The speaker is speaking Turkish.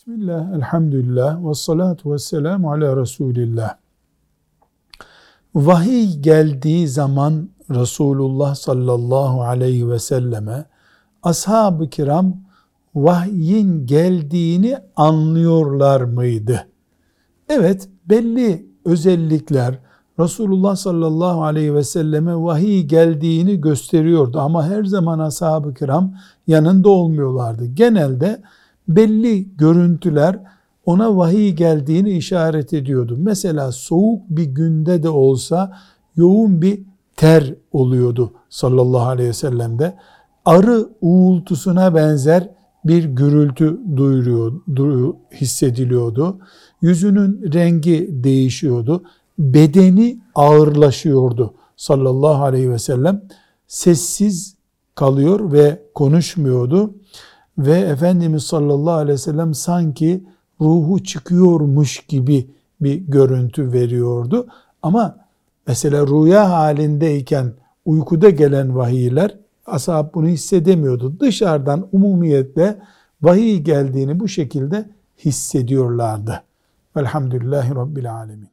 Bismillah, elhamdülillah, ve salatu ve selamu ala Resulillah. Vahiy geldiği zaman Resulullah sallallahu aleyhi ve selleme ashab-ı kiram vahyin geldiğini anlıyorlar mıydı? Evet, belli özellikler Resulullah sallallahu aleyhi ve selleme vahiy geldiğini gösteriyordu ama her zaman ashab-ı kiram yanında olmuyorlardı. Genelde belli görüntüler ona vahiy geldiğini işaret ediyordu. Mesela soğuk bir günde de olsa yoğun bir ter oluyordu sallallahu aleyhi ve sellem'de. Arı uğultusuna benzer bir gürültü duyuruyor, hissediliyordu. Yüzünün rengi değişiyordu. Bedeni ağırlaşıyordu sallallahu aleyhi ve sellem. Sessiz kalıyor ve konuşmuyordu ve Efendimiz sallallahu aleyhi ve sellem sanki ruhu çıkıyormuş gibi bir görüntü veriyordu. Ama mesela rüya halindeyken uykuda gelen vahiyler ashab bunu hissedemiyordu. Dışarıdan umumiyetle vahiy geldiğini bu şekilde hissediyorlardı. Velhamdülillahi Rabbil Alemin.